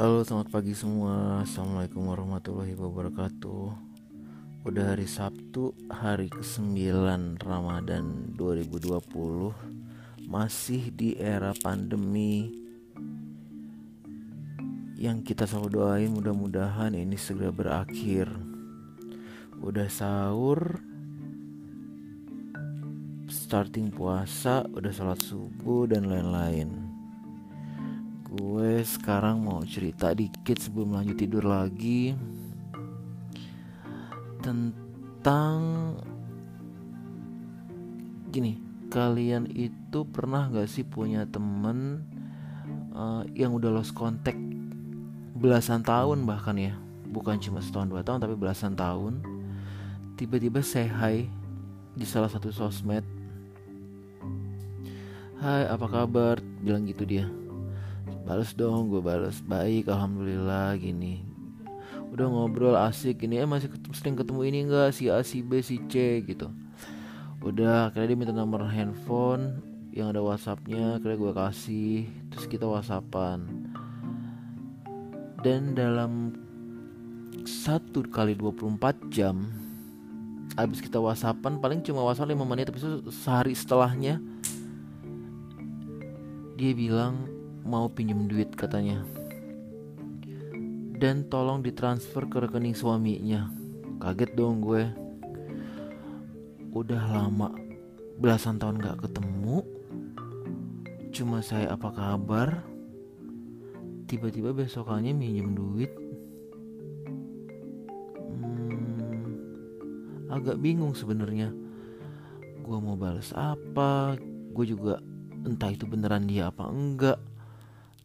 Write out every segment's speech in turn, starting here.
Halo selamat pagi semua. Assalamualaikum warahmatullahi wabarakatuh. Udah hari Sabtu Hari ke-9 Ramadan 2020 Masih di era pandemi. Yang kita selalu doain mudah-mudahan ini segera berakhir. Udah sahur Starting puasa Udah sholat subuh dan lain-lain gue sekarang mau cerita dikit sebelum lanjut tidur lagi. Tentang gini kalian itu pernah gak sih punya temen uh, yang udah lost contact belasan tahun bahkan ya? Bukan cuma setahun dua tahun tapi belasan tahun. Tiba-tiba say hi di salah satu sosmed. Hai apa kabar? Bilang gitu dia Balas dong gue balas Baik alhamdulillah gini. Udah ngobrol asik ini Eh masih ketemu, sering ketemu ini enggak Si A si B si C gitu. Udah akhirnya dia minta nomor handphone Yang ada whatsappnya Akhirnya gue kasih Terus kita whatsappan. Dan dalam satu kali 24 jam Abis kita whatsappan Paling cuma whatsapp 5 menit Tapi sehari setelahnya Dia bilang mau pinjem duit katanya. Dan tolong ditransfer ke rekening suaminya. Kaget dong gue. Udah lama belasan tahun gak ketemu. Cuma saya apa kabar? Tiba-tiba besokannya minjem duit. Hmm, agak bingung sebenarnya. Gue mau balas apa? Gue juga entah itu beneran dia apa enggak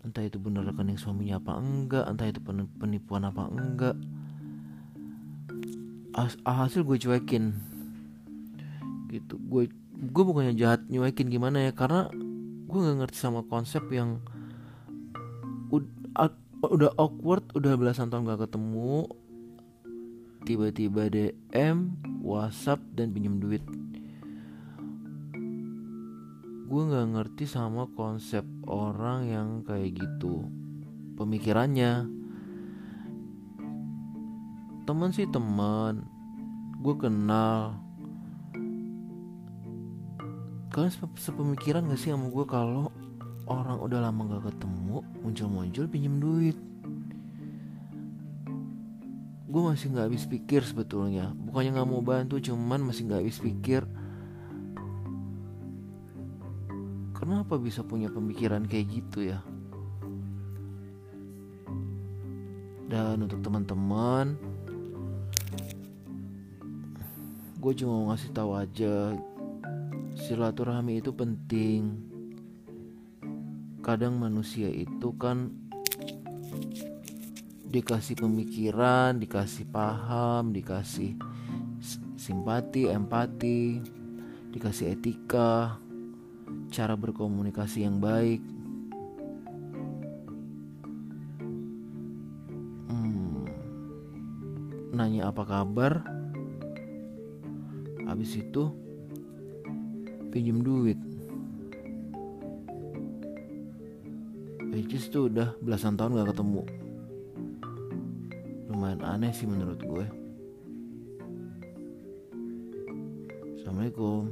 entah itu benar rekening suaminya apa enggak entah itu penipuan apa enggak. Hasil gue cuekin. Gitu. Gue gue bukannya jahat nyuekin gimana ya karena gue nggak ngerti sama konsep yang udah awkward udah belasan tahun gak ketemu. Tiba-tiba DM WhatsApp dan pinjam duit gue nggak ngerti sama konsep orang yang kayak gitu. Pemikirannya. Teman sih teman gue kenal. Kalian sepemikiran gak sih sama gue kalau orang udah lama gak ketemu muncul-muncul pinjem duit? Gue masih nggak habis pikir sebetulnya. Bukannya nggak mau bantu cuman masih nggak habis pikir kenapa bisa punya pemikiran kayak gitu ya? Dan untuk teman-teman gue cuma mau ngasih tahu aja silaturahmi itu penting. Kadang manusia itu kan dikasih pemikiran dikasih paham dikasih simpati empati dikasih etika cara berkomunikasi yang baik. Hmm, nanya apa kabar, habis itu pinjem duit. Which tuh udah belasan tahun gak ketemu. Lumayan aneh sih menurut gue. Assalamualaikum.